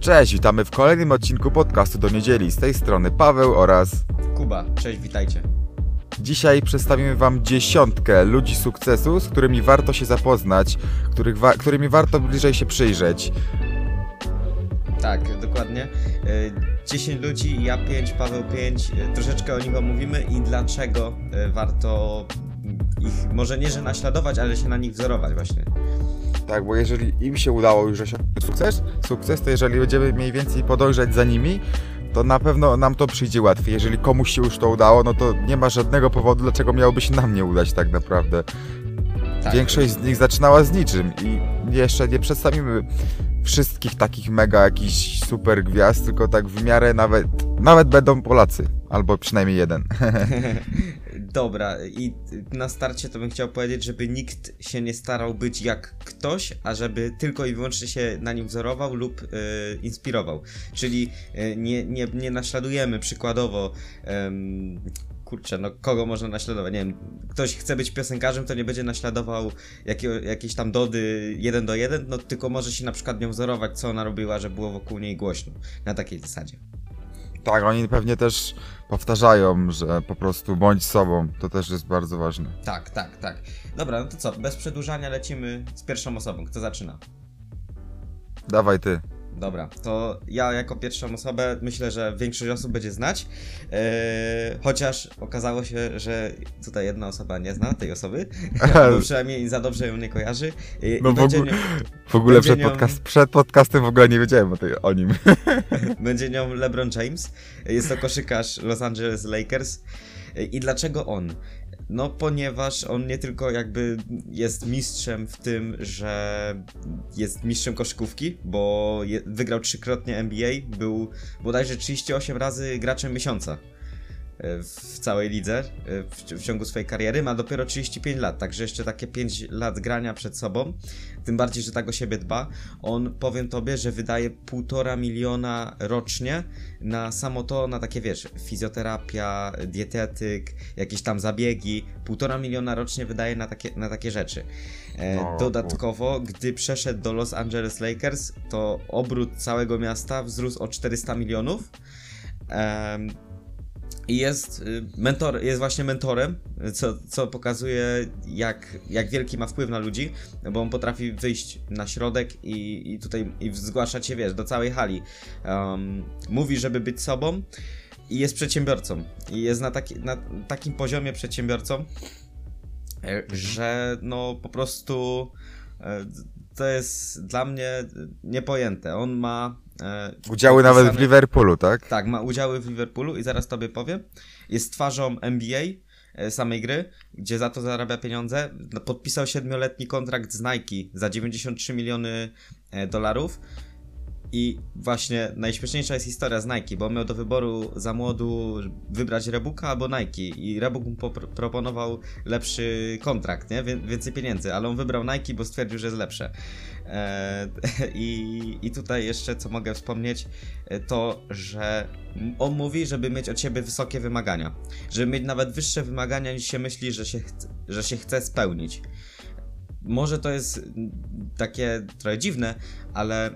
Cześć, witamy w kolejnym odcinku podcastu do niedzieli. Z tej strony Paweł oraz Kuba. Cześć, witajcie. dzisiaj przedstawimy Wam dziesiątkę ludzi sukcesu, z którymi warto się zapoznać, których wa- którymi warto bliżej się przyjrzeć. Tak, dokładnie. Y, 10 ludzi, ja 5, Paweł 5. Y, Troszeczkę o nich omówimy i dlaczego y, warto ich, może nie, że naśladować, ale się na nich wzorować właśnie. Tak, bo jeżeli im się udało już osiągnąć sukces, sukces, to jeżeli będziemy mniej więcej podążać za nimi, to na pewno nam to przyjdzie łatwiej. Jeżeli komuś się już to udało, no to nie ma żadnego powodu, dlaczego miałoby się nam nie udać tak naprawdę. Tak, Większość z nich zaczynała z niczym i jeszcze nie przedstawimy wszystkich takich mega jakichś super gwiazd, tylko tak w miarę nawet, nawet będą Polacy, albo przynajmniej jeden. Dobra, i na starcie to bym chciał powiedzieć, żeby nikt się nie starał być jak ktoś, a żeby tylko i wyłącznie się na nim wzorował lub y, inspirował. Czyli y, nie, nie, nie naśladujemy przykładowo. em, Kurczę, no kogo można naśladować? Nie wiem, ktoś chce być piosenkarzem, to nie będzie naśladował jakiego, jakieś tam dody jeden do jeden, no tylko może się na przykład nią wzorować, co ona robiła, że było wokół niej głośno. Na takiej zasadzie. Tak, oni pewnie też powtarzają, że po prostu bądź sobą, to też jest bardzo ważne. Tak, tak, tak. Dobra, no to co, bez przedłużania lecimy z pierwszą osobą. Kto zaczyna? Dawaj ty. Dobra, to ja jako pierwszą osobę myślę, że większość osób będzie znać. Eee, chociaż okazało się, że tutaj jedna osoba nie zna tej osoby, albo przynajmniej za dobrze ją nie kojarzy. No w ogóle- nią, W ogóle przed, nią- podcast, przed podcastem w ogóle nie wiedziałem o, tej, o nim. będzie nią LeBron James. Jest to koszykarz Los Angeles Lakers. I dlaczego on? No, ponieważ on nie tylko jakby jest mistrzem w tym, że jest mistrzem koszykówki, bo je, wygrał trzykrotnie NBA, był bodajże 38 razy graczem miesiąca w całej lidze e, w, w ciągu swojej kariery. Ma dopiero 35 lat, także jeszcze takie 5 lat grania przed sobą. Tym bardziej, że tak o siebie dba. On, powiem tobie, że wydaje półtora miliona rocznie na samo to, na takie wiesz, fizjoterapia, dietetyk, jakieś tam zabiegi. Półtora miliona rocznie wydaje na takie, na takie rzeczy. E, No, dodatkowo, gdy przeszedł do Los Angeles Lakers, to obrót całego miasta wzrósł o 400 milionów. I jest, y, mentor, jest właśnie mentorem, co, co pokazuje, jak, jak wielki ma wpływ na ludzi, bo on potrafi wyjść na środek i, i tutaj i zgłaszać się, wiesz, do całej hali. Um, mówi, żeby być sobą i jest przedsiębiorcą. I jest na, taki, na takim poziomie przedsiębiorcą, e, że no po prostu e, to jest dla mnie niepojęte. On ma. e, Udziały nawet w Liverpoolu, tak? tak, ma udziały w Liverpoolu i zaraz tobie powiem. Jest twarzą NBA e, samej gry, gdzie za to zarabia pieniądze. Podpisał siedmioletni kontrakt z Nike za 93 miliony e, dolarów. I właśnie najśmieszniejsza jest historia z Nike, bo miał do wyboru za młodu wybrać Reeboka albo Nike i Reebok mu proponował lepszy kontrakt, nie? Wię- więcej pieniędzy, ale on wybrał Nike, bo stwierdził, że jest lepsze. E, i, I tutaj jeszcze co mogę wspomnieć, e, to że on mówi, żeby mieć od siebie wysokie wymagania, żeby mieć nawet wyższe wymagania niż się myśli, że się, że się chce spełnić. Może to jest takie trochę dziwne, ale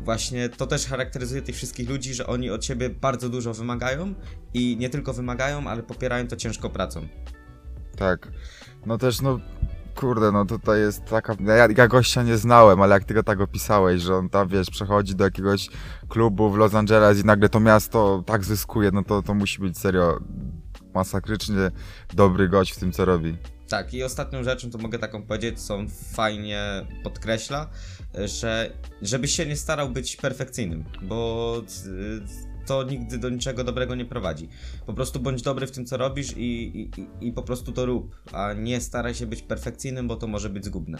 właśnie to też charakteryzuje tych wszystkich ludzi, że oni od siebie bardzo dużo wymagają i nie tylko wymagają, ale popierają to ciężką pracą. Tak. No też, no kurde, no tutaj jest taka. Ja, ja gościa nie znałem, ale jak ty go tak opisałeś, że on tam wiesz, przechodzi do jakiegoś klubu w Los Angeles i nagle to miasto tak zyskuje, no to, to musi być serio masakrycznie dobry gość w tym, co robi. Tak, i ostatnią rzeczą, to mogę taką powiedzieć, co on fajnie podkreśla, że żebyś się nie starał być perfekcyjnym, bo y, to nigdy do niczego dobrego nie prowadzi. Po prostu bądź dobry w tym, co robisz i, i, i- po prostu to rób, a nie staraj się być perfekcyjnym, bo to może być zgubne.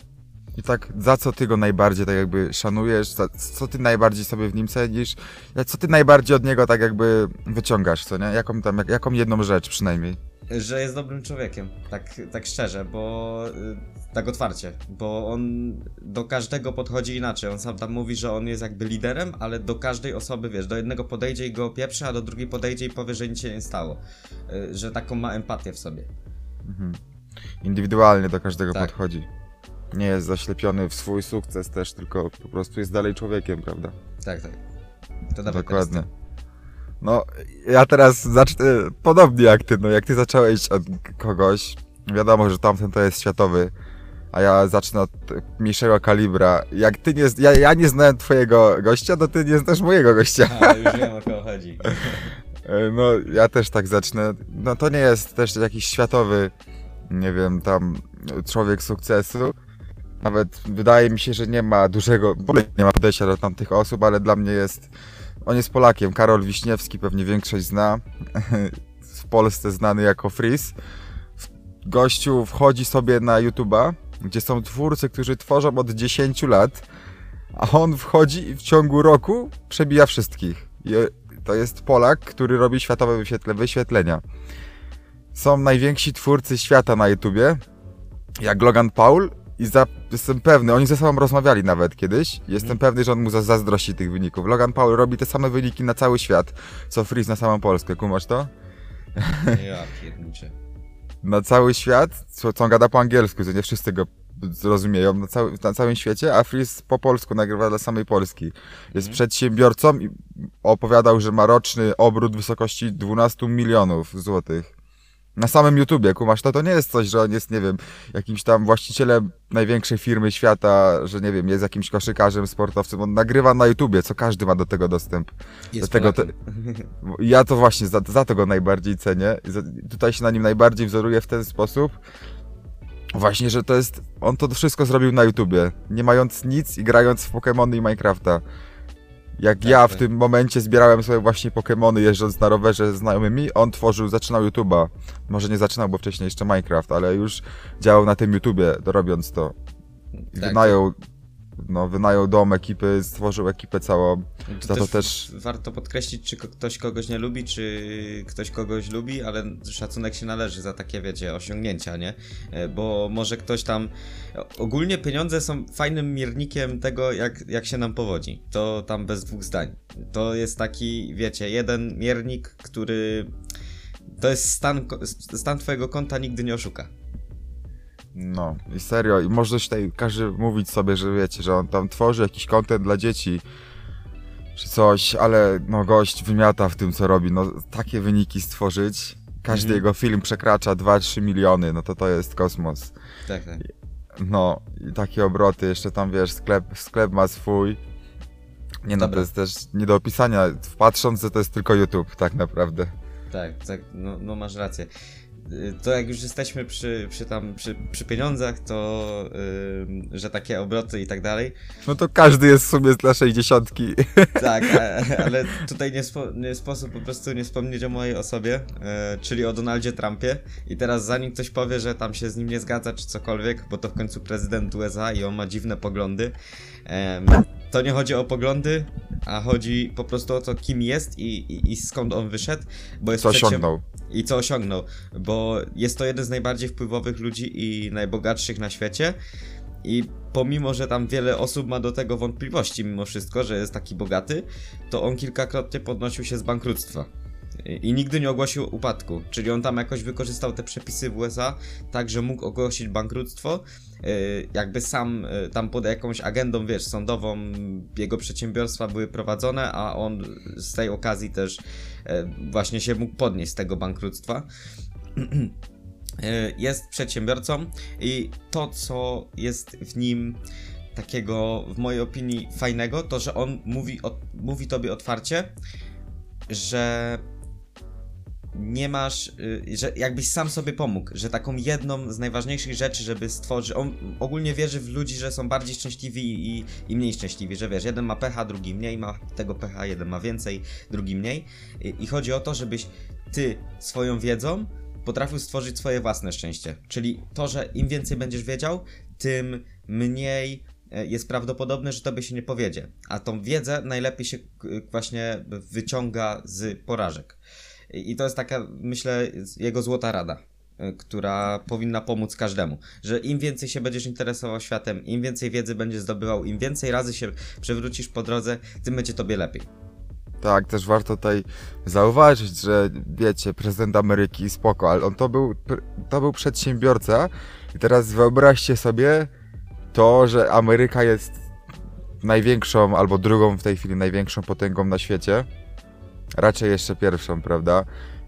I tak, za co ty go najbardziej tak jakby szanujesz, za, co ty najbardziej sobie w nim cenisz, co ty najbardziej od niego tak jakby wyciągasz, co nie? Jaką tam, jak, jaką jedną rzecz przynajmniej. Że jest dobrym człowiekiem, tak, tak szczerze, bo y, tak otwarcie, bo on do każdego podchodzi inaczej. On sam tam mówi, że on jest jakby liderem, ale do każdej osoby, wiesz, do jednego podejdzie i go opieprzy, a do drugiej podejdzie i powie, że nic się nie stało. Y, że taką ma empatię w sobie. Mhm. Indywidualnie do każdego Tak. podchodzi. Nie jest zaślepiony w swój sukces też, tylko po prostu jest dalej człowiekiem, prawda? Tak, tak. To dawaj Dokładnie. teraz No, ja teraz zacznę podobnie jak ty, no jak ty zacząłeś od kogoś, wiadomo, że tamten to jest światowy, a ja zacznę od mniejszego kalibra. Jak ty nie, ja, ja nie znałem twojego gościa, to ty nie znasz mojego gościa. A, już wiem o kogo chodzi. No, ja też tak zacznę. No to nie jest też jakiś światowy, nie wiem, tam człowiek sukcesu. Nawet wydaje mi się, że nie ma dużego, nie ma podejścia do tamtych osób, ale dla mnie jest, on jest Polakiem, Karol Wiśniewski, pewnie większość zna, w Polsce znany jako Freeze. Gościu wchodzi sobie na YouTube'a, gdzie są twórcy, którzy tworzą od 10 lat, a on wchodzi i w ciągu roku przebija wszystkich. To jest Polak, który robi światowe wyświetle, wyświetlenia. Są najwięksi twórcy świata na YouTubie, jak Logan Paul i za, jestem pewny, oni ze sobą rozmawiali nawet kiedyś, jestem Mhm. pewny, że on mu za- zazdrości tych wyników. Logan Paul robi te same wyniki na cały świat, co Freeze na samą Polskę, kumasz to? Ja. Na cały świat, co, co on gada po angielsku, co nie wszyscy go zrozumieją na, cały, na całym świecie, a Freeze po polsku nagrywa dla samej Polski. Jest Mhm. przedsiębiorcą i opowiadał, że ma roczny obrót w wysokości 12 milionów złotych. Na samym YouTubie, kumasz, to to nie jest coś, że on jest, nie wiem, jakimś tam właścicielem największej firmy świata, że nie wiem, jest jakimś koszykarzem, sportowcem. On nagrywa na YouTubie, co każdy ma do tego dostęp. Jest Dlatego to- Polakiem. Ja to właśnie za, za to go najbardziej cenię. Tutaj się na nim najbardziej wzoruję w ten sposób. Właśnie, że to jest. On to wszystko zrobił na YouTubie, nie mając nic i grając w Pokémony i Minecrafta. Jak Tak, ja w tak. tym momencie zbierałem sobie właśnie Pokémony jeżdżąc na rowerze z znajomymi, on tworzył, zaczynał YouTuba. Może nie zaczynał, bo wcześniej jeszcze Minecraft, ale już działał na tym YouTubie, robiąc to. I Tak. Wynajął, no, wynajął dom ekipy, stworzył ekipę całą. To Za to też, też- warto podkreślić, czy ktoś kogoś nie lubi, czy ktoś kogoś lubi, ale szacunek się należy za takie, wiecie, osiągnięcia, nie? E, Bo może ktoś tam... Ogólnie pieniądze są fajnym miernikiem tego, jak, jak się nam powodzi. To tam bez dwóch zdań. To jest taki, wiecie, jeden miernik, który... To jest stan, stan twojego konta nigdy nie oszuka. No i serio, i może tutaj każdy mówić sobie, że wiecie, że on tam tworzy jakiś content dla dzieci, czy coś, ale no gość wymiata w tym, co robi, no takie wyniki stworzyć, każdy Mhm. jego film przekracza 2-3 miliony, no to to jest kosmos. Tak, tak. No i takie obroty, jeszcze tam wiesz, sklep, sklep ma swój. Nie no, Dobra. to jest też nie do opisania, patrząc, że to jest tylko YouTube, tak naprawdę. Tak, tak, no, no masz rację. Y, To jak już jesteśmy przy, przy tam, przy, przy pieniądzach, to y, że takie obroty i tak dalej. No to każdy jest w sumie naszej dziesiątki. Tak, a, ale tutaj nie, spo, nie sposób po prostu nie wspomnieć o mojej osobie, y, czyli o Donaldzie Trumpie. I teraz zanim ktoś powie, że tam się z nim nie zgadza, czy cokolwiek, bo to w końcu prezydent USA i on ma dziwne poglądy, em, to nie chodzi o poglądy, a chodzi po prostu o to, kim jest i, i, i skąd on wyszedł, bo jest Co przedsięb- osiągnął. I co osiągnął, bo jest to jeden z najbardziej wpływowych ludzi i najbogatszych na świecie. I pomimo, że tam wiele osób ma do tego wątpliwości, mimo wszystko, że jest taki bogaty, to on kilkakrotnie podnosił się z bankructwa. I, nigdy nie ogłosił upadku. Czyli on tam jakoś wykorzystał te przepisy w USA, tak że mógł ogłosić bankructwo. Yy, jakby sam yy, tam pod jakąś agendą, wiesz, sądową jego przedsiębiorstwa były prowadzone, a on z tej okazji też e, właśnie się mógł podnieść z tego bankructwa. E, jest przedsiębiorcą i to, co jest w nim takiego, w mojej opinii, fajnego, to że on mówi, mówi tobie otwarcie, że nie masz, y, że jakbyś sam sobie pomógł, że taką jedną z najważniejszych rzeczy, żeby stworzyć, on ogólnie wierzy w ludzi, że są bardziej szczęśliwi i, i mniej szczęśliwi, że wiesz, jeden ma pecha, drugi mniej ma tego pecha, jeden ma więcej, drugi mniej. I, i chodzi o to, żebyś ty swoją wiedzą potrafił stworzyć swoje własne szczęście, czyli to, że im więcej będziesz wiedział, tym mniej e, jest prawdopodobne, że tobie się nie powiedzie, a tą wiedzę najlepiej się właśnie wyciąga z porażek. I to jest taka, myślę, jego złota rada, y, która powinna pomóc każdemu. Że im więcej się będziesz interesował światem, im więcej wiedzy będziesz zdobywał, im więcej razy się przewrócisz po drodze, tym będzie tobie lepiej. Tak, też warto tutaj zauważyć, że wiecie, prezydent Ameryki spoko, ale on to był, to był przedsiębiorca i teraz wyobraźcie sobie to, że Ameryka jest największą albo drugą w tej chwili największą potęgą na świecie. Raczej jeszcze pierwszą, prawda?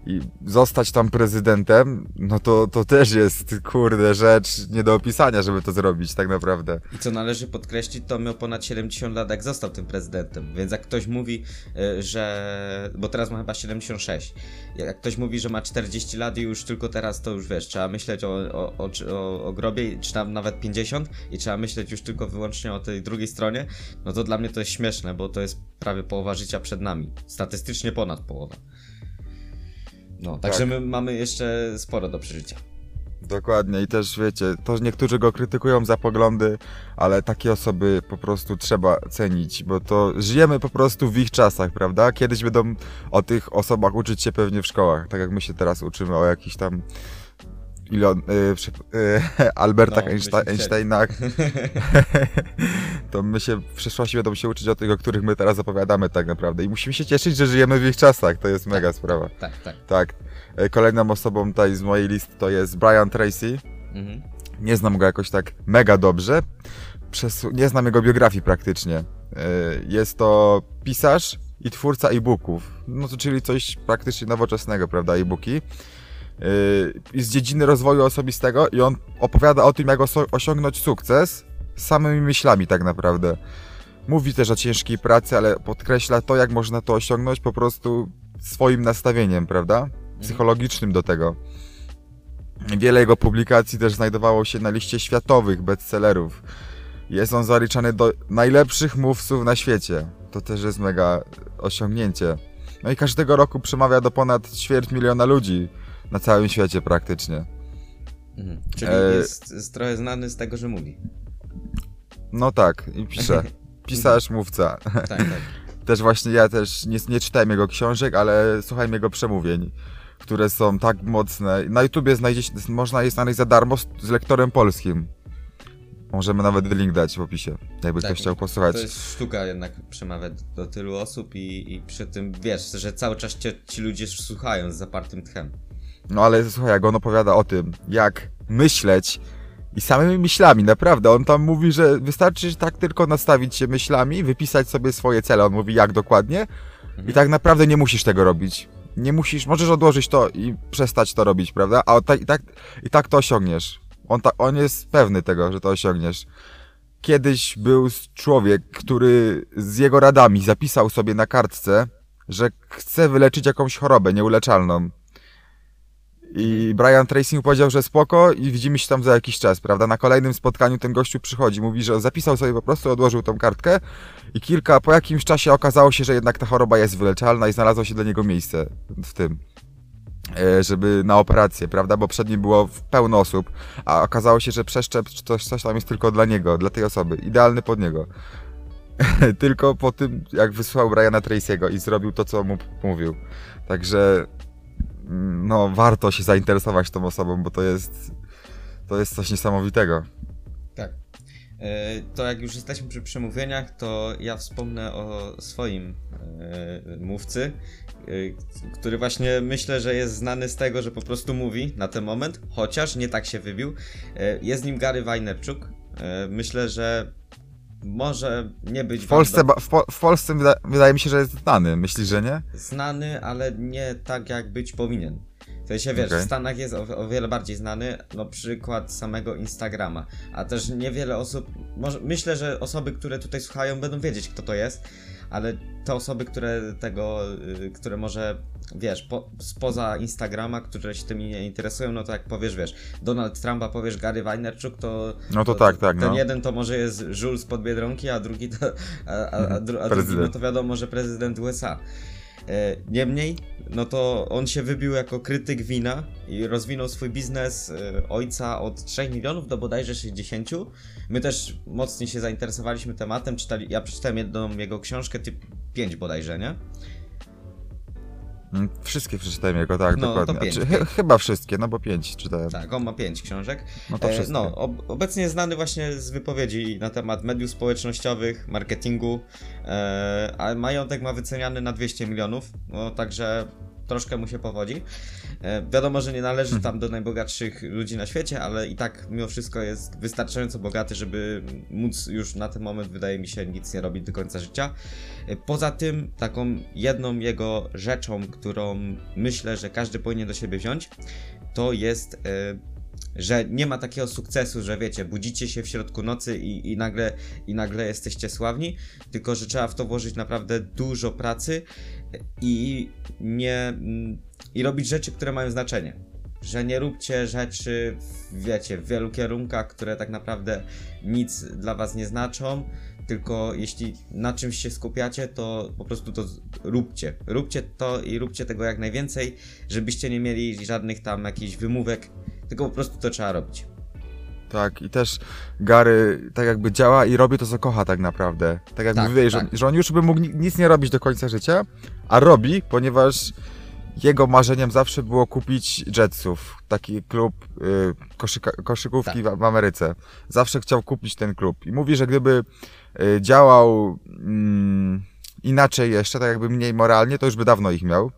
I zostać tam prezydentem, no to, to też jest, kurde, rzecz nie do opisania, żeby to zrobić, tak naprawdę. I co należy podkreślić, to miał ponad 70 lat, jak został tym prezydentem. Więc jak ktoś mówi, y, że. Bo teraz ma chyba 76. Jak ktoś mówi, że ma 40 lat i już tylko teraz, to już wiesz, trzeba myśleć o, o, o, o, o grobie, czy tam nawet 50, i trzeba myśleć już tylko wyłącznie o tej drugiej stronie. No to dla mnie to jest śmieszne, bo to jest prawie połowa życia przed nami. Statystycznie ponad połowa. No, także Tak. my mamy jeszcze sporo do przeżycia. Dokładnie i też wiecie, to niektórzy go krytykują za poglądy, ale takie osoby po prostu trzeba cenić, bo to żyjemy po prostu w ich czasach, prawda? Kiedyś będą o tych osobach uczyć się pewnie w szkołach, tak jak my się teraz uczymy o jakichś tam Ilon, y, y, Albertach No, Einstein. Einsteinach, to my się w przyszłości będą się uczyć o tych, o których my teraz opowiadamy tak naprawdę i musimy się cieszyć, że żyjemy w ich czasach, to jest mega sprawa. Tak, tak. Tak, E, kolejną osobą tutaj z mojej listy to jest Brian Tracy, Mhm. nie znam go jakoś tak mega dobrze. Nie znam jego biografii praktycznie. Jest to pisarz i twórca e-booków. No to czyli coś praktycznie nowoczesnego, prawda? E-booki. E, Z dziedziny rozwoju osobistego i on opowiada o tym, jak osiągnąć sukces samymi myślami, tak naprawdę. Mówi też o ciężkiej pracy, ale podkreśla to, jak można to osiągnąć po prostu swoim nastawieniem, prawda? Psychologicznym do tego. Wiele jego publikacji też znajdowało się na liście światowych bestsellerów. Jest on zaliczany do najlepszych mówców na świecie. To też jest mega osiągnięcie. No i każdego roku przemawia do ponad ćwierć miliona ludzi na całym świecie praktycznie. Mhm. Czyli E, jest, trochę znany z tego, że mówi. No tak, i pisze. Pisarz, mówca. Tak, tak. Też właśnie ja też nie, nie czytałem jego książek, ale słuchałem jego przemówień, które są tak mocne. Na YouTubie znajdzie można je znaleźć za darmo z, z lektorem polskim. Możemy nawet link dać w opisie, jakby Tak, ktoś chciał posłuchać. To jest sztuka jednak przemawiać do tylu osób i, i przy tym wiesz, że cały czas cię, ci ludzie słuchają z zapartym tchem. No ale słuchaj, jak on opowiada o tym, jak myśleć i samymi myślami, naprawdę. On tam mówi, że wystarczy tak tylko nastawić się myślami, wypisać sobie swoje cele. On mówi jak dokładnie i tak naprawdę nie musisz tego robić. Nie musisz, możesz odłożyć to i przestać to robić, prawda? A ta, i, tak, i tak to osiągniesz. On, ta, on jest pewny tego, że to osiągniesz. Kiedyś był człowiek, który z jego radami zapisał sobie na kartce, że chce wyleczyć jakąś chorobę nieuleczalną. I Brian Tracy mu powiedział, że spoko i widzimy się tam za jakiś czas, prawda? Na kolejnym spotkaniu ten gościu przychodzi, mówi, że zapisał sobie po prostu, odłożył tą kartkę i kilka, po jakimś czasie okazało się, że jednak ta choroba jest wyleczalna i znalazło się dla niego miejsce w tym, e, żeby na operację, prawda? Bo przed nim było pełno osób, a okazało się, że przeszczep czy coś, coś tam jest tylko dla niego, dla tej osoby, idealny pod niego. tylko po tym, jak wysłał Briana Tracy'ego i zrobił to, co mu mówił. Także no, warto się zainteresować tą osobą, bo to jest to jest coś niesamowitego. Tak. E, To jak już jesteśmy przy przemówieniach, to ja wspomnę o swoim e, mówcy, e, który właśnie myślę, że jest znany z tego, że po prostu mówi na ten moment, chociaż nie tak się wybił. Jest nim Gary Vaynerchuk. E, Myślę, że może nie być W Polsce, do- w, po, w Polsce wyda, wydaje mi się, że jest znany. Myślisz, że nie? znany, ale nie tak jak być powinien. W sensie wiesz, Okej. w Stanach jest o, o wiele bardziej znany, no przykład samego Instagrama, a też niewiele osób, może, myślę, że osoby, które tutaj słuchają będą wiedzieć kto to jest, ale te osoby, które tego, y, które może, wiesz, po, spoza Instagrama, które się tym nie interesują, no to jak powiesz, wiesz, Donald Trumpa powiesz Gary Vaynerchuk, to No to tak, tak, ten no. jeden to może jest Jules spod Biedronki, a drugi to, a, a, a, a drugi no to wiadomo, że prezydent USA. E, Niemniej, no to on się wybił jako krytyk wina i rozwinął swój biznes e, ojca od 3 milionów do bodajże 60. My też mocniej się zainteresowaliśmy tematem, czytali, ja przeczytałem jedną jego książkę, typ 5 bodajże, nie? Mm, Wszystkie przeczytałem jego, tak, No, dokładnie. pięć, Znaczy, pięć. ch- chyba wszystkie, no bo pięć czytałem. Tak, on ma 5 książek. No to E, wszystkie. No, ob obecnie znany właśnie z wypowiedzi na temat mediów społecznościowych, marketingu, e, a majątek ma wyceniany na 200 milionów, no także troszkę mu się powodzi. E, wiadomo, że nie należy tam do najbogatszych ludzi na świecie, ale i tak mimo wszystko jest wystarczająco bogaty, żeby móc już na ten moment, wydaje mi się, nic nie robić do końca życia. E, Poza tym, taką jedną jego rzeczą, którą myślę, że każdy powinien do siebie wziąć, to jest, e, że nie ma takiego sukcesu, że wiecie, budzicie się w środku nocy i, i, nagle, i nagle jesteście sławni, tylko że trzeba w to włożyć naprawdę dużo pracy i nie i robić rzeczy, które mają znaczenie. Że nie róbcie rzeczy, wiecie, w wielu kierunkach, które tak naprawdę nic dla was nie znaczą, tylko jeśli na czymś się skupiacie, to po prostu to róbcie. Róbcie to i róbcie tego jak najwięcej, żebyście nie mieli żadnych tam jakichś wymówek, tylko po prostu to trzeba robić. Tak, i też Gary tak jakby działa i robi to, co kocha tak naprawdę. Tak jak Tak, mówiłeś, że, tak. że on już by mógł ni- nic nie robić do końca życia, a robi, ponieważ jego marzeniem zawsze było kupić Jetsów, taki klub y, koszyka, koszykówki w, w Ameryce. Zawsze chciał kupić ten klub i mówi, że gdyby y, działał mm, inaczej jeszcze, tak jakby mniej moralnie, to już by dawno ich miał.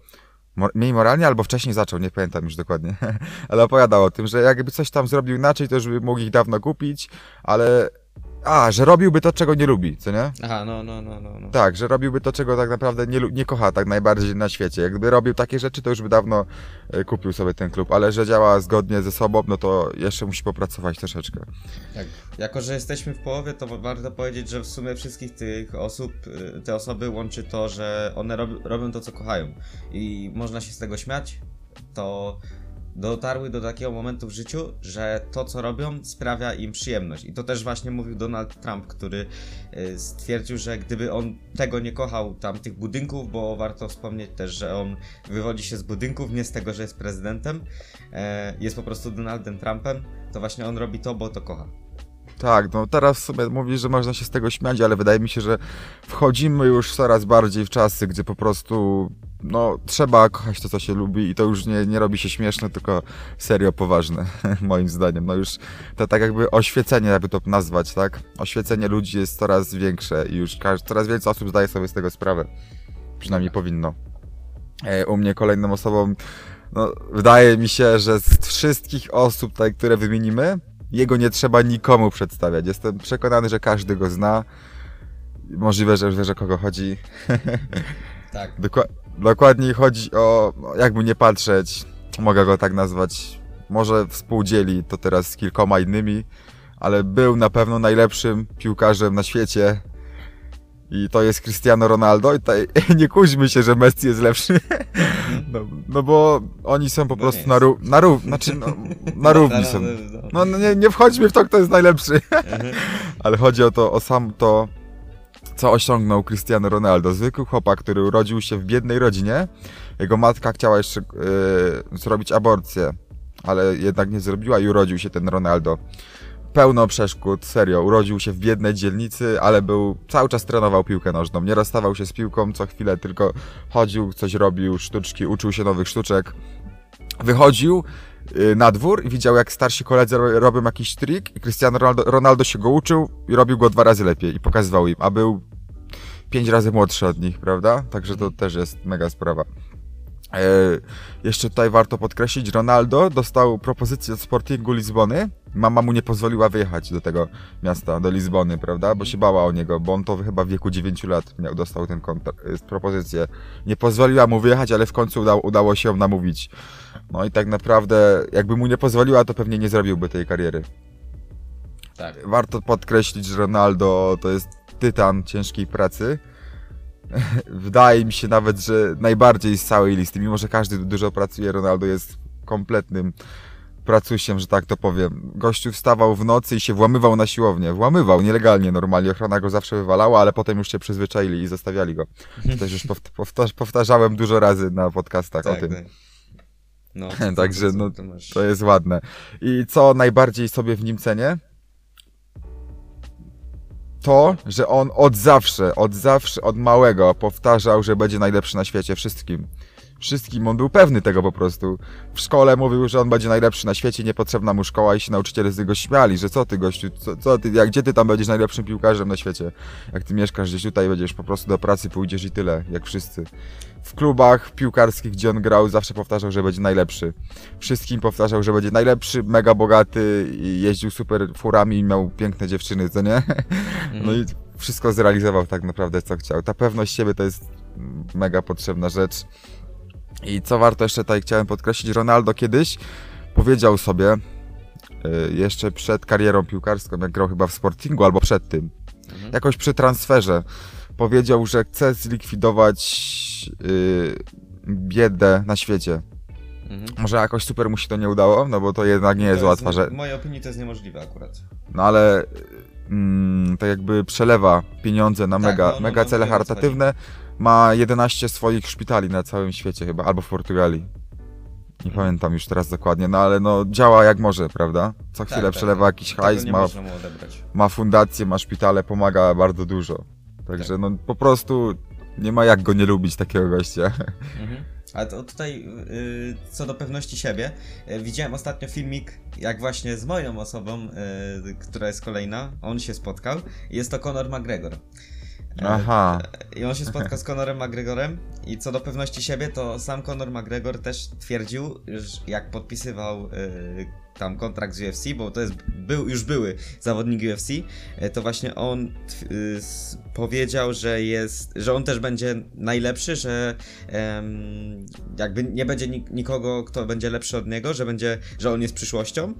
Mniej moralnie albo wcześniej zaczął, nie pamiętam już dokładnie, ale opowiadał o tym, że jakby coś tam zrobił inaczej, to już by mógł ich dawno kupić, ale a, że robiłby to, czego nie lubi, co nie? Aha, no, no, no, no. no. Tak, że robiłby to, czego tak naprawdę nie, nie kocha tak najbardziej na świecie. Jakby robił takie rzeczy, to już by dawno e, kupił sobie ten klub, ale że działa zgodnie ze sobą, no to jeszcze musi popracować troszeczkę. Tak. Jako, że jesteśmy w połowie, to warto powiedzieć, że w sumie wszystkich tych osób, y, te osoby łączy to, że one rob, robią to, co kochają. I można się z tego śmiać, to dotarły do takiego momentu w życiu, że to, co robią, sprawia im przyjemność. I to też właśnie mówił Donald Trump, który y, stwierdził, że gdyby on tego nie kochał, tam tych budynków, bo warto wspomnieć też, że on wywodzi się z budynków, nie z tego, że jest prezydentem, e, jest po prostu Donaldem Trumpem, to właśnie on robi to, bo to kocha. Tak, no teraz w sumie mówisz, że można się z tego śmiać, ale wydaje mi się, że wchodzimy już coraz bardziej w czasy, gdzie po prostu no, trzeba kochać to, co się lubi i to już nie, nie robi się śmieszne, tylko serio poważne, moim zdaniem. No już to tak jakby oświecenie, jakby to nazwać, tak? Oświecenie ludzi jest coraz większe i już coraz więcej osób zdaje sobie z tego sprawę. Przynajmniej powinno. E, U mnie kolejną osobą, no, wydaje mi się, że z wszystkich osób, tak, które wymienimy, jego nie trzeba nikomu przedstawiać. Jestem przekonany, że każdy go zna. Możliwe, że wiesz o kogo chodzi. Tak. Dokła- dokładniej chodzi o, jakby nie patrzeć, mogę go tak nazwać, może współdzieli to teraz z kilkoma innymi, ale był na pewno najlepszym piłkarzem na świecie. I to jest Cristiano Ronaldo i tutaj nie kuźmy się, że Messi jest lepszy. No, no bo oni są po No prostu na, ró- na, ró- znaczy, no, na równi są. No, no nie, nie wchodźmy w to, kto jest najlepszy. Ale chodzi o to, o sam to, co osiągnął Cristiano Ronaldo. Zwykły chłopak, który urodził się w biednej rodzinie. Jego matka chciała jeszcze yy, zrobić aborcję, ale jednak nie zrobiła i urodził się ten Ronaldo. Pełno przeszkód, serio. Urodził się w biednej dzielnicy, ale był cały czas trenował piłkę nożną. Nie rozstawał się z piłką co chwilę, tylko chodził, coś robił, sztuczki, uczył się nowych sztuczek. Wychodził y, na dwór i widział, jak starsi koledzy ro- robią jakiś trik i Cristiano Ronaldo, Ronaldo się go uczył i robił go dwa razy lepiej i pokazywał im, a był pięć razy młodszy od nich, prawda? Także to też jest mega sprawa. E, jeszcze tutaj warto podkreślić, Ronaldo dostał propozycję od Sportingu Lizbony. Mama mu nie pozwoliła wyjechać do tego miasta, do Lizbony, prawda? Bo się bała o niego, bo on to chyba w wieku 9 lat miał, dostał kontakt, y, propozycję. Nie pozwoliła mu wyjechać, ale w końcu udało, udało się ją namówić. No i tak naprawdę, jakby mu nie pozwoliła, to pewnie nie zrobiłby tej kariery. Tak. Warto podkreślić, że Ronaldo to jest tytan ciężkiej pracy. Wydaje mi się nawet, że najbardziej z całej listy, mimo że każdy dużo pracuje, Ronaldo jest kompletnym pracusiem, że tak to powiem. Gościu wstawał w nocy i się włamywał na siłownię. Włamywał nielegalnie normalnie, ochrona go zawsze wywalała, ale potem już się przyzwyczaili i zostawiali go. To też już powt- powtarz- powtarzałem dużo razy na podcastach o tym. tak. No, Także, no. To jest ładne. I co najbardziej sobie w nim cenię? To, że on od zawsze, od zawsze, od małego powtarzał, że będzie najlepszy na świecie wszystkim. Wszystkim, on był pewny tego po prostu. W szkole mówił, że on będzie najlepszy na świecie, niepotrzebna mu szkoła i się nauczyciele z niego śmiali, że co ty gościu, co, co ty, jak, gdzie ty tam będziesz najlepszym piłkarzem na świecie? Jak ty mieszkasz gdzieś tutaj, będziesz po prostu do pracy pójdziesz i tyle, jak wszyscy. W klubach piłkarskich, gdzie on grał, zawsze powtarzał, że będzie najlepszy. Wszystkim powtarzał, że będzie najlepszy, mega bogaty, jeździł super furami i miał piękne dziewczyny, co nie? No i wszystko zrealizował tak naprawdę, co chciał. Ta pewność siebie to jest mega potrzebna rzecz. I co warto jeszcze tutaj chciałem podkreślić, Ronaldo kiedyś powiedział sobie, y, jeszcze przed karierą piłkarską, jak grał chyba w Sportingu albo przed tym, Mhm. jakoś przy transferze, powiedział, że chce zlikwidować y, biedę na świecie. Mhm. Może jakoś super mu się to nie udało, no bo to jednak nie jest To łatwa rzecz. W mojej opinii to jest niemożliwe akurat. No ale mm, tak jakby przelewa pieniądze na Tak, mega, no, no, mega no, cele charytatywne. Ma 11 swoich szpitali na całym świecie chyba, albo w Portugalii. Nie Mhm. pamiętam już teraz dokładnie, no ale no działa jak może, prawda? Co chwilę tak, przelewa tak. jakiś Tego hajs, ma, ma fundację, ma szpitale, pomaga bardzo dużo. Także no po prostu nie ma jak go nie lubić takiego gościa. Mhm. A to tutaj y, co do pewności siebie, y, widziałem ostatnio filmik, jak właśnie z moją osobą, y, która jest kolejna, on się spotkał. Jest to Conor McGregor. Aha. I on się spotkał z Conorem McGregorem i co do pewności siebie, to sam Conor McGregor też twierdził, że jak podpisywał y, tam kontrakt z UFC, bo to jest, był, już były zawodnik UFC, y, to właśnie on y, powiedział, że jest, że on też będzie najlepszy, że em, jakby nie będzie nik- nikogo, kto będzie lepszy od niego, że będzie, że on jest przyszłością.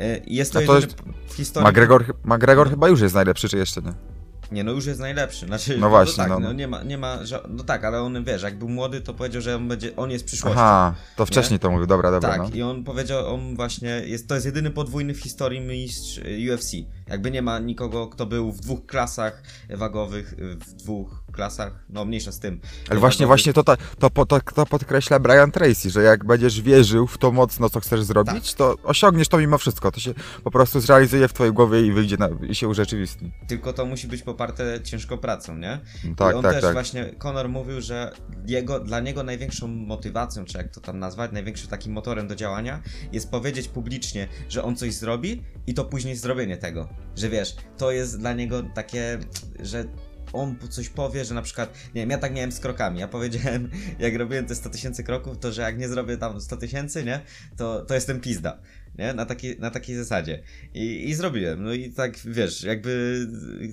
Y, jest to, A to jedyny w historii... McGregor, McGregor chyba już jest najlepszy, czy jeszcze nie? Nie, no już jest najlepszy. Znaczy, No właśnie, tak, no. no. nie ma, nie ma, że, no tak, ale on, wiesz, jak był młody, to powiedział, że on będzie, on jest przyszłością. Aha, to wcześniej to mówił, dobra, dobra. tak, no. i on powiedział, on właśnie, jest, to jest jedyny podwójny w historii mistrz y, UFC. Jakby nie ma nikogo, kto był w dwóch klasach wagowych, y, w dwóch klasach, no mniejsza z tym. Ale właśnie, właśnie to, ta- to, to, to podkreśla Brian Tracy, że jak będziesz wierzył w to mocno, co chcesz zrobić, Tak. to osiągniesz to mimo wszystko. To się po prostu zrealizuje w twojej głowie i wyjdzie na, i się urzeczywistni. Tylko to musi być poparte ciężką pracą, nie? Tak, I on tak, też tak. właśnie, Conor mówił, że jego, dla niego największą motywacją, czy jak to tam nazwać, największym takim motorem do działania jest powiedzieć publicznie, że on coś zrobi i to później zrobienie tego. Że wiesz, to jest dla niego takie, że on coś powie, że na przykład, nie wiem, ja tak miałem z krokami, ja powiedziałem, jak robiłem te 100 tysięcy kroków, to że jak nie zrobię tam 100 tysięcy, nie, to, to jestem pizda. Nie? Na, takiej, na takiej zasadzie. I, I zrobiłem. No i tak, wiesz, jakby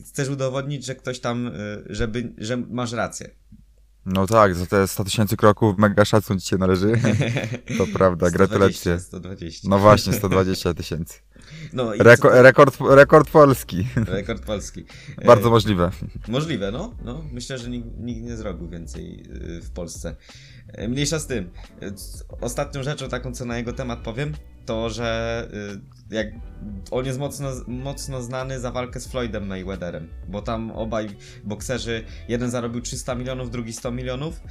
chcesz udowodnić, że ktoś tam, y, żeby, że masz rację. No tak, za te 100 tysięcy kroków mega szacun ci się należy. To prawda, 120, gratulacje. 120. No właśnie, 120 tysięcy. No Reko to- rekord, rekord polski. rekord polski. E, Bardzo możliwe. Możliwe, no. no. Myślę, że nikt, nikt nie zrobił więcej y, w Polsce. E, Mniejsza z tym. E, Ostatnią rzeczą taką, co na jego temat powiem, to, że y, jak on jest mocno, mocno znany za walkę z Floydem Mayweatherem, bo tam obaj bokserzy, jeden zarobił 300 milionów, drugi 100 milionów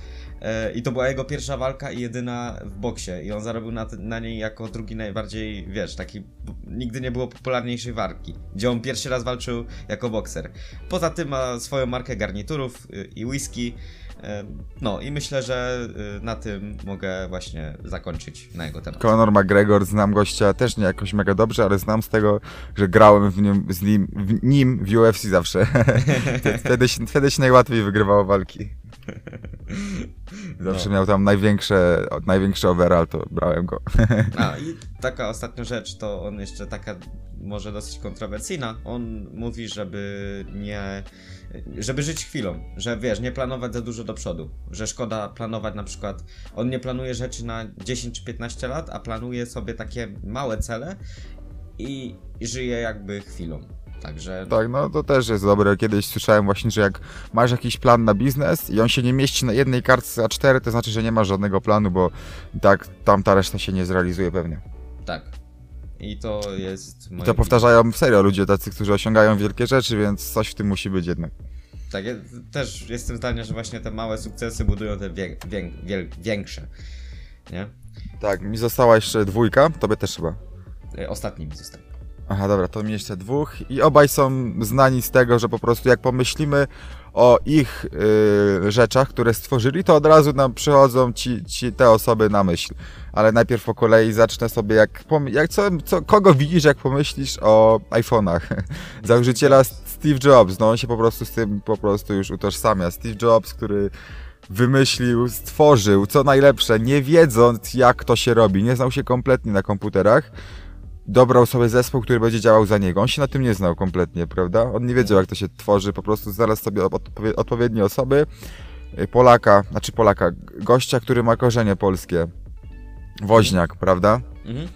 e, i to była jego pierwsza walka i jedyna w boksie i on zarobił na, na niej jako drugi najbardziej, wiesz, taki, nigdy nie było popularniejszej walki, gdzie on pierwszy raz walczył jako bokser. Poza tym ma swoją markę garniturów y, i whisky. E, No i myślę, że y, na tym mogę właśnie zakończyć na jego temat. Conor McGregor, znam gościa też nie jakoś mega dobrze, ale znam z tego, że grałem w nim, z nim, w nim w UFC zawsze. wtedy, wtedy się najłatwiej wygrywało walki. Zawsze No. miał tam największe, największy overall, to brałem go. A i taka ostatnia rzecz, to on jeszcze taka może dosyć kontrowersyjna. On mówi, żeby nie. żeby żyć chwilą, że wiesz, nie planować za dużo do przodu, że szkoda planować na przykład. On nie planuje rzeczy na 10 czy 15 lat, a planuje sobie takie małe cele i, i żyje jakby chwilą. Także. Tak, no to też jest dobre. Kiedyś słyszałem właśnie, że jak masz jakiś plan na biznes i on się nie mieści na jednej kartce A4, to znaczy, że nie masz żadnego planu, bo i tak tamta reszta się nie zrealizuje pewnie. Tak. I to jest. I moje to powtarzają serio ludzie tacy, którzy osiągają wielkie rzeczy, więc coś w tym musi być jednak. Tak, ja też jestem zdania, że właśnie te małe sukcesy budują te wiek, wiek, wiel, większe. Nie? Tak, mi została jeszcze dwójka, tobie też chyba. E, Ostatni mi został. Aha, dobra, to mi jeszcze dwóch i obaj są znani z tego, że po prostu jak pomyślimy o ich y, rzeczach, które stworzyli, to od razu nam przychodzą ci, ci te osoby na myśl. Ale najpierw po kolei zacznę sobie, jak, jak co, co, kogo widzisz, jak pomyślisz o iPhone'ach. Założyciela Steve Jobs, no on się po prostu z tym po prostu już utożsamia. Steve Jobs, który wymyślił, stworzył, co najlepsze, nie wiedząc jak to się robi, nie znał się kompletnie na komputerach, dobrał sobie zespół, który będzie działał za niego. On się na tym nie znał kompletnie, prawda? On nie wiedział, jak to się tworzy, po prostu znalazł sobie odpowie- odpowiednie osoby. Y, Polaka, znaczy Polaka, gościa, który ma korzenie polskie. Woźniak, prawda? Mhm.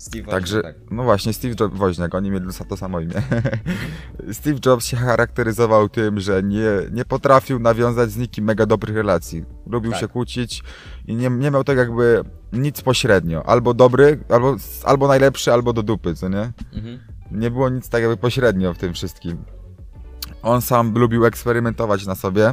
Steve Także, tak. no właśnie, Steve Jobs, Woźniak, oni mieli to samo imię. Steve Jobs się charakteryzował tym, że nie, nie potrafił nawiązać z nikim mega dobrych relacji. Lubił Tak. się kłócić i nie, nie miał tak jakby nic pośrednio. Albo dobry, albo, albo najlepszy, albo do dupy, co nie? Mhm. Nie było nic tak jakby pośrednio w tym wszystkim. On sam lubił eksperymentować na sobie.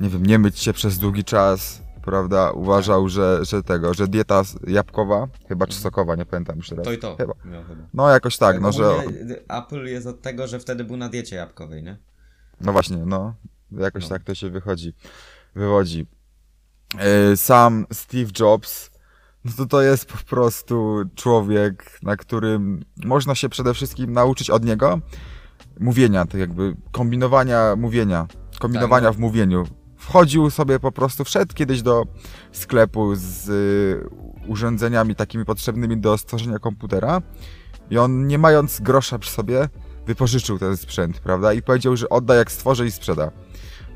Nie wiem, nie myć się przez długi czas, prawda? Uważał, że, że tego, że dieta jabłkowa, chyba czy sokowa, nie pamiętam już teraz. To i to Chyba. miał chyba. No jakoś tak, no że... Ogólnie Apple jest od tego, że wtedy był na diecie jabłkowej, nie? No właśnie, no. Jakoś No. tak to się wychodzi, wywodzi. E, Sam Steve Jobs, no to to jest po prostu człowiek, na którym można się przede wszystkim nauczyć od niego mówienia, tak jakby kombinowania mówienia, kombinowania Tak, no. w mówieniu. Wchodził sobie po prostu, wszedł kiedyś do sklepu z y, urządzeniami takimi potrzebnymi do stworzenia komputera i on nie mając grosza przy sobie wypożyczył ten sprzęt, prawda? I powiedział, że odda jak stworzy i sprzeda.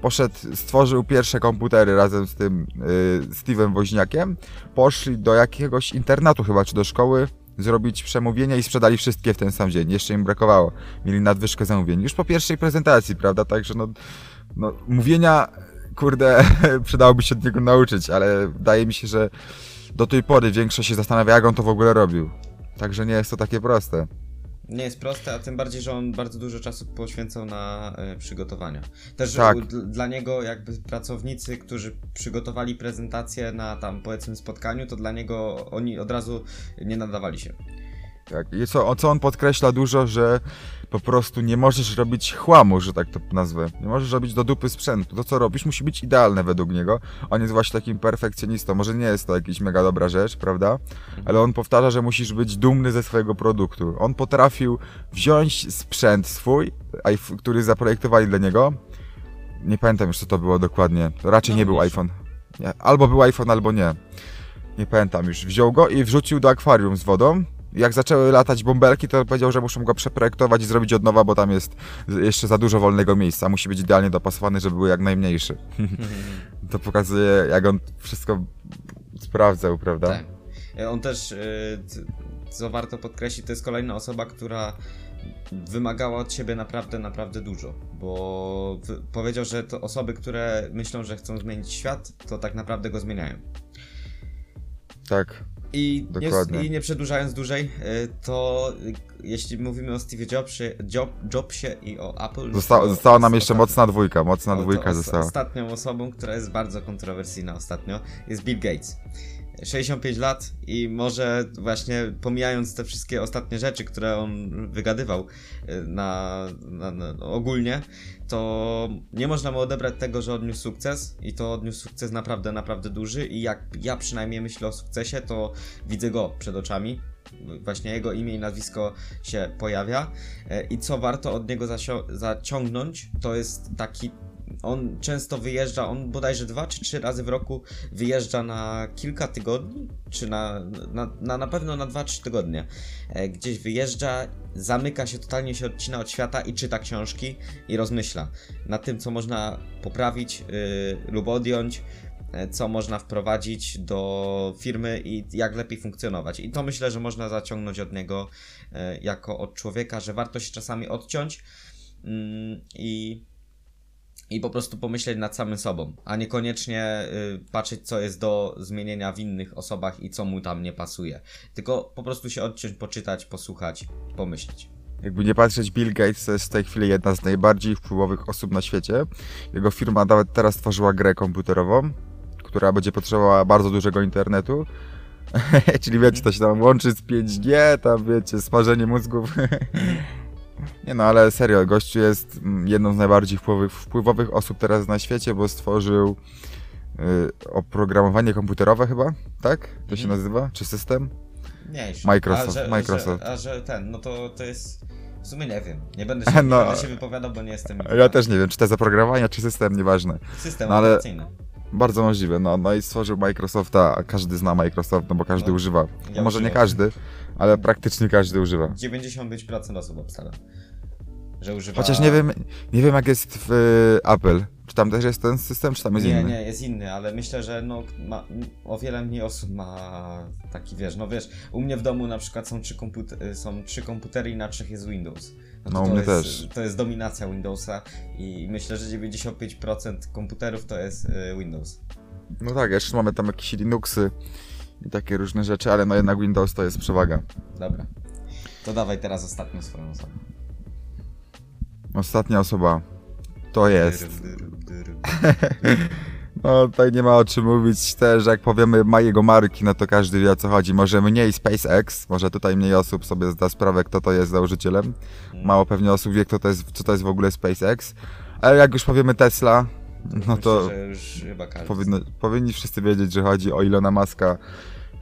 Poszedł, stworzył pierwsze komputery razem z tym y, Steve'em Woźniakiem. Poszli do jakiegoś internatu chyba, czy do szkoły, zrobić przemówienia i sprzedali wszystkie w ten sam dzień. Jeszcze im brakowało. Mieli nadwyżkę zamówień. Już po pierwszej prezentacji, prawda? Także no, no mówienia, kurde, przydałoby się od niego nauczyć, ale wydaje mi się, że do tej pory większość się zastanawia, jak on to w ogóle robił. Także nie jest to takie proste. Nie jest proste, a tym bardziej, że on bardzo dużo czasu poświęcał na e, przygotowania. Też Tak. dla niego jakby pracownicy, którzy przygotowali prezentację na tam powiedzmy spotkaniu, to dla niego oni od razu nie nadawali się. Tak. I co, co on podkreśla dużo, że po prostu nie możesz robić chłamu, że tak to nazwę. Nie możesz robić do dupy sprzętu. To, co robisz, musi być idealne według niego. On jest właśnie takim perfekcjonistą. Może nie jest to jakaś mega dobra rzecz, prawda? Ale on powtarza, że musisz być dumny ze swojego produktu. On potrafił wziąć sprzęt swój, który zaprojektowali dla niego. Nie pamiętam już, co to było dokładnie. To raczej No, nie był iPhone. Nie. Albo był iPhone, albo nie. Nie pamiętam już. Wziął go i wrzucił do akwarium z wodą. Jak zaczęły latać bąbelki, to powiedział, że muszą go przeprojektować i zrobić od nowa, bo tam jest jeszcze za dużo wolnego miejsca. Musi być idealnie dopasowany, żeby był jak najmniejszy. to pokazuje, jak on wszystko sprawdzał, prawda? Tak. On też, e, co warto podkreślić, to jest kolejna osoba, która wymagała od siebie naprawdę, naprawdę dużo, bo powiedział, że to osoby, które myślą, że chcą zmienić świat, to tak naprawdę go zmieniają. Tak. I nie. I nie przedłużając dłużej, y, to y, jeśli mówimy o Steve Jobsie, Job, Jobsie i o Apple. Zosta została nam jeszcze mocna dwójka, mocna no dwójka os- została. Ostatnią osobą, która jest bardzo kontrowersyjna ostatnio, jest Bill Gates. 65 lat i może właśnie pomijając te wszystkie ostatnie rzeczy, które on wygadywał y, na, na, na ogólnie, to nie można mu odebrać tego, że odniósł sukces i to odniósł sukces naprawdę, naprawdę duży i jak ja przynajmniej myślę o sukcesie, to widzę go przed oczami. Właśnie jego imię i nazwisko się pojawia. E, I co warto od niego zaciągnąć, to jest taki. On często wyjeżdża, on bodajże dwa czy trzy razy w roku wyjeżdża na kilka tygodni, czy na, na, na, na pewno na dwa, trzy tygodnie. E, Gdzieś wyjeżdża, zamyka się, totalnie się odcina od świata i czyta książki i rozmyśla nad tym, co można poprawić yy, lub odjąć, e, co można wprowadzić do firmy i jak lepiej funkcjonować. I to myślę, że można zaciągnąć od niego e, jako od człowieka, że warto się czasami odciąć mm, i, i po prostu pomyśleć nad samym sobą, a niekoniecznie y, patrzeć, co jest do zmienienia w innych osobach i co mu tam nie pasuje. Tylko po prostu się odciąć, poczytać, posłuchać, pomyśleć. Jakby nie patrzeć, Bill Gates to jest w tej chwili jedna z najbardziej wpływowych osób na świecie. Jego firma nawet teraz stworzyła grę komputerową, która będzie potrzebowała bardzo dużego internetu. Czyli wiecie, to się tam łączy z 5G, tam wiecie, smażenie mózgów. Nie no, ale serio, gościu jest mm, jedną z najbardziej wpływowych, wpływowych osób teraz na świecie, bo stworzył y, oprogramowanie komputerowe chyba, tak? To się Mhm. nazywa? Czy system? Mniejszy. Microsoft, a że, Microsoft. Że, a że ten, no to, to jest... W sumie nie wiem. Nie będę się, No. nie będę się wypowiadał, bo nie jestem... Ja też nie wiem, czy to jest oprogramowanie, czy system, nieważne. System No ale- operacyjny. Bardzo możliwe, no, no i stworzył Microsofta, a każdy zna Microsoft, no bo każdy No. używa. Ja No, może nie używam. każdy, ale praktycznie każdy używa. 95% osób obstawia. Że używa... Chociaż nie wiem, nie wiem jak jest w y, Apple. Czy tam też jest ten system, czy tam jest nie, inny? nie, jest inny, ale myślę, że no, ma, o wiele mniej osób ma taki, wiesz, no wiesz, u mnie w domu na przykład są trzy, są trzy komputery i na trzech jest Windows. to No, u mnie jest, też. To jest dominacja Windowsa i myślę, że 95% komputerów to jest y, Windows. No tak, jeszcze mamy tam jakieś Linuxy i takie różne rzeczy, ale no jednak Windows to jest przewaga. Dobra. To dawaj teraz ostatnią swoją osobę. Ostatnia osoba to jest. No tutaj nie ma o czym mówić też, jak powiemy ma jego marki, no to każdy wie o co chodzi. Może mniej SpaceX, może tutaj mniej osób sobie zda sprawę, kto to jest założycielem. Mało pewnie osób wie, kto to jest, co to jest w ogóle SpaceX. Ale jak już powiemy Tesla, no to Myślę, powinno, powinni wszyscy wiedzieć, że chodzi o Ilona Maska.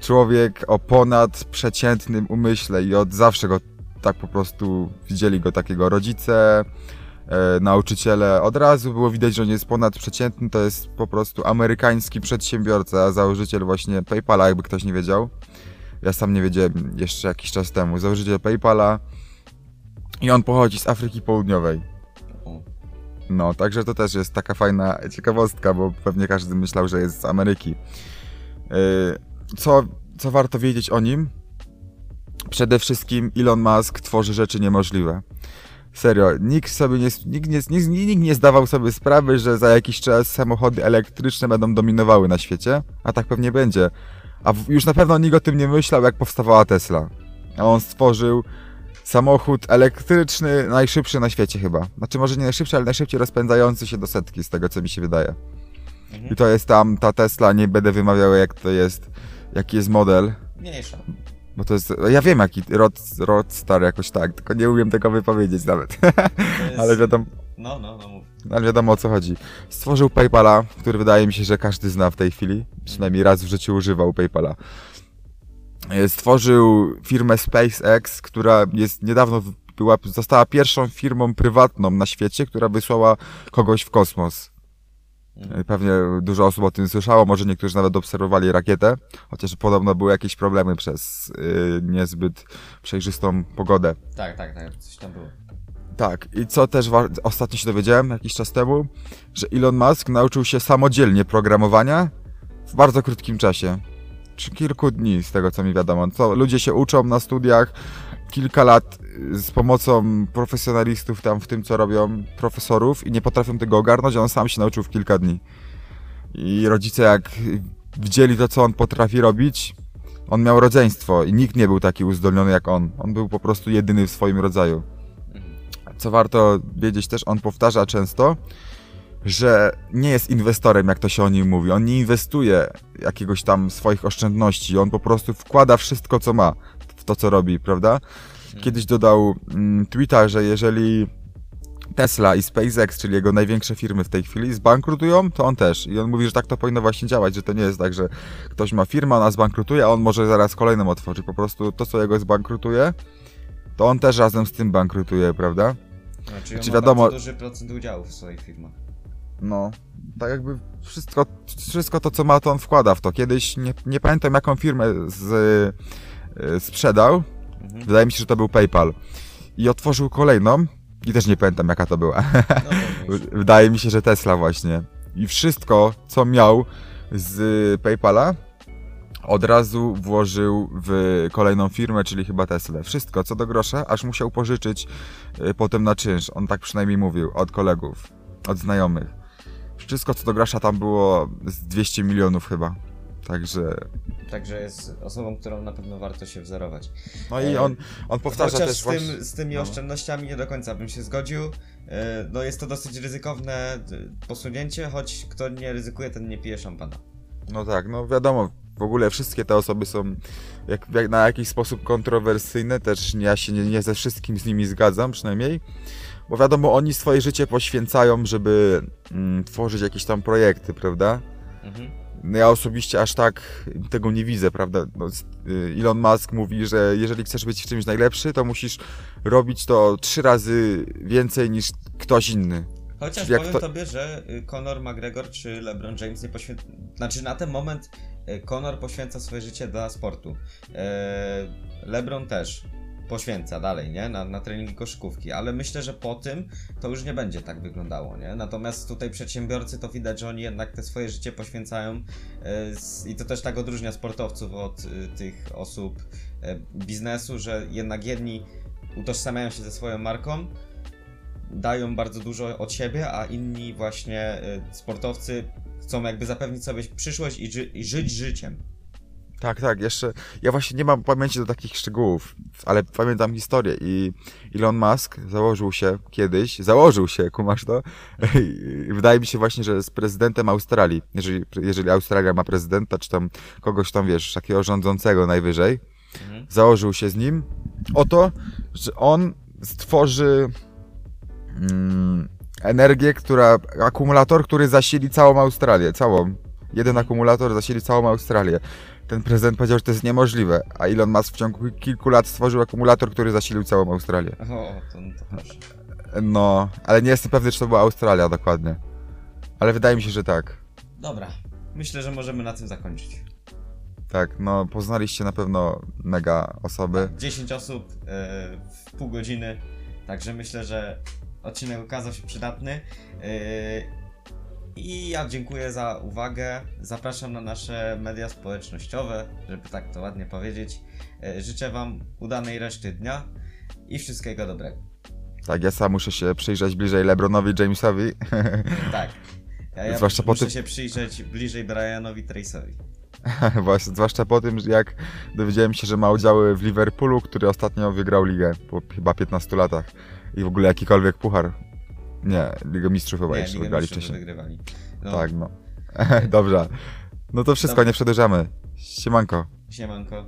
Człowiek o ponad przeciętnym umyśle i od zawsze go tak po prostu widzieli go takiego rodzice, e, nauczyciele. Od razu było widać, że on jest ponadprzeciętny, to jest po prostu amerykański przedsiębiorca, założyciel właśnie PayPala, jakby ktoś nie wiedział. Ja sam nie wiedziałem jeszcze jakiś czas temu. Założyciel PayPala i on pochodzi z Afryki Południowej. No, także to też jest taka fajna ciekawostka, bo pewnie każdy myślał, że jest z Ameryki. Yy, Co, co warto wiedzieć o nim? Przede wszystkim Elon Musk tworzy rzeczy niemożliwe. Serio, nikt sobie nie, nikt nie, nikt, nikt nie zdawał sobie sprawy, że za jakiś czas samochody elektryczne będą dominowały na świecie, a tak pewnie będzie. A już na pewno nikt o tym nie myślał, jak powstawała Tesla. A on stworzył samochód elektryczny najszybszy na świecie chyba. Znaczy może nie najszybszy, ale najszybciej rozpędzający się do setki, z tego co mi się wydaje. Mhm. I to jest tam ta Tesla, nie będę wymawiał jak to jest, jaki jest model, Mniejsza. bo to jest, ja wiem jaki, Rod, Rodstar jakoś tak, tylko nie umiem tego wypowiedzieć nawet, jest... ale wiadomo, No, no, no mów. ale wiadomo o co chodzi. Stworzył PayPala, który wydaje mi się, że każdy zna w tej chwili, przynajmniej raz w życiu używał PayPala. E, Stworzył firmę SpaceX, która jest niedawno była, została pierwszą firmą prywatną na świecie, która wysłała kogoś w kosmos. Mhm. Pewnie dużo osób o tym słyszało, może niektórzy nawet obserwowali rakietę, chociaż podobno były jakieś problemy przez y, niezbyt przejrzystą pogodę. Tak, tak, tak, coś tam było. Tak, i co też ostatnio się dowiedziałem jakiś czas temu, że Elon Musk nauczył się samodzielnie programowania w bardzo krótkim czasie. Czy kilku dni, z tego co mi wiadomo. Co, ludzie się uczą na studiach kilka lat y, z pomocą profesjonalistów tam w tym, co robią, profesorów i nie potrafią tego ogarnąć, a on sam się nauczył w kilka dni. I rodzice jak widzieli to, co on potrafi robić, on miał rodzeństwo i nikt nie był taki uzdolniony jak on. On był po prostu jedyny w swoim rodzaju. Co warto wiedzieć też, on powtarza często, że nie jest inwestorem, jak to się o nim mówi. On nie inwestuje jakiegoś tam swoich oszczędności, on po prostu wkłada wszystko, co ma w to, co robi, prawda? Kiedyś dodał mm, tweeta, że jeżeli Tesla i SpaceX, czyli jego największe firmy w tej chwili, zbankrutują, to on też. I on mówi, że tak to powinno właśnie działać, że to nie jest tak, że ktoś ma firmę, ona zbankrutuje, a on może zaraz kolejną otworzy. Po prostu to, co jego zbankrutuje, to on też razem z tym bankrutuje, prawda? Znaczy, Znaczy on ma wiadomo- bardzo duży procent udziałów w swoich firmach. No, tak jakby wszystko, wszystko to, co ma, to on wkłada w to. Kiedyś, nie, nie pamiętam jaką firmę z, y, sprzedał, Mhm. wydaje mi się, że to był PayPal. I otworzył kolejną i też nie pamiętam jaka to była. No to już. wydaje mi się, że Tesla właśnie. I wszystko, co miał z PayPala, od razu włożył w kolejną firmę, czyli chyba Tesla. Wszystko, co do grosza, aż musiał pożyczyć y, potem na czynsz. On tak przynajmniej mówił, od kolegów, od znajomych. Wszystko, co do grosza tam było z 200 milionów chyba. Także... Także jest osobą, którą na pewno warto się wzorować. No i E, on, on powtarza Chociaż też z, właśnie... tym, z tymi no. oszczędnościami nie do końca bym się zgodził. E, No jest to dosyć ryzykowne d- posunięcie, choć kto nie ryzykuje, ten nie pije szampana. No tak, no wiadomo, w ogóle wszystkie te osoby są jak, jak, na jakiś sposób kontrowersyjne, też ja się nie, nie ze wszystkim z nimi zgadzam przynajmniej, bo wiadomo, oni swoje życie poświęcają, żeby mm, tworzyć jakieś tam projekty, prawda? Mhm. No ja osobiście aż tak tego nie widzę, prawda? No, y, Elon Musk mówi, że jeżeli chcesz być w czymś najlepszy, to musisz robić to trzy razy więcej niż ktoś inny. Chociaż powiem to- tobie, że y, Conor McGregor czy LeBron James nie poświęca... Znaczy na ten moment y, Conor poświęca swoje życie dla sportu. E, LeBron też poświęca dalej, nie? Na, na treningi koszykówki, ale myślę, że po tym to już nie będzie tak wyglądało, nie? Natomiast tutaj przedsiębiorcy to widać, że oni jednak te swoje życie poświęcają e, i to też tak odróżnia sportowców od y, tych osób e, biznesu, że jednak jedni utożsamiają się ze swoją marką, dają bardzo dużo od siebie, a inni właśnie sportowcy chcą jakby zapewnić sobie przyszłość i, ży- i żyć życiem. Tak, tak, jeszcze ja właśnie nie mam pamięci do takich szczegółów, ale pamiętam historię i Elon Musk założył się kiedyś, założył się, kumasz to? I wydaje mi się właśnie, że z prezydentem Australii, jeżeli, jeżeli Australia ma prezydenta, czy tam kogoś tam, wiesz, takiego rządzącego najwyżej, Mhm. założył się z nim o to, że on stworzy mm, energię, która, akumulator, który zasili całą Australię, całą. Jeden akumulator zasili całą Australię. Ten prezydent powiedział, że to jest niemożliwe, a Elon Musk w ciągu kilku lat stworzył akumulator, który zasilił całą Australię. O, to, to. No, ale nie jestem pewny, czy to była Australia dokładnie. Ale wydaje mi się, że tak. Dobra, myślę, że możemy na tym zakończyć. Tak, no poznaliście na pewno mega osoby. 10 osób e, w pół godziny, także myślę, że odcinek okazał się przydatny. E, I ja dziękuję za uwagę. Zapraszam na nasze media społecznościowe, żeby tak to ładnie powiedzieć. E, Życzę Wam udanej reszty dnia i wszystkiego dobrego. Tak, ja sam muszę się przyjrzeć bliżej LeBronowi Jamesowi. Tak. Ja, ja Zwłaszcza po muszę tym- się przyjrzeć bliżej Brianowi Trace'owi. Właśnie, zwłaszcza po tym, jak dowiedziałem się, że ma udziały w Liverpoolu, który ostatnio wygrał ligę po chyba 15 latach. I w ogóle jakikolwiek puchar. Nie, Ligę Mistrzów chyba Nie, jeszcze wygrali wcześniej. wygrywali. No, Tak, no. Dobrze. No to wszystko, Dobra. nie przedłużamy. Siemanko. Siemanko.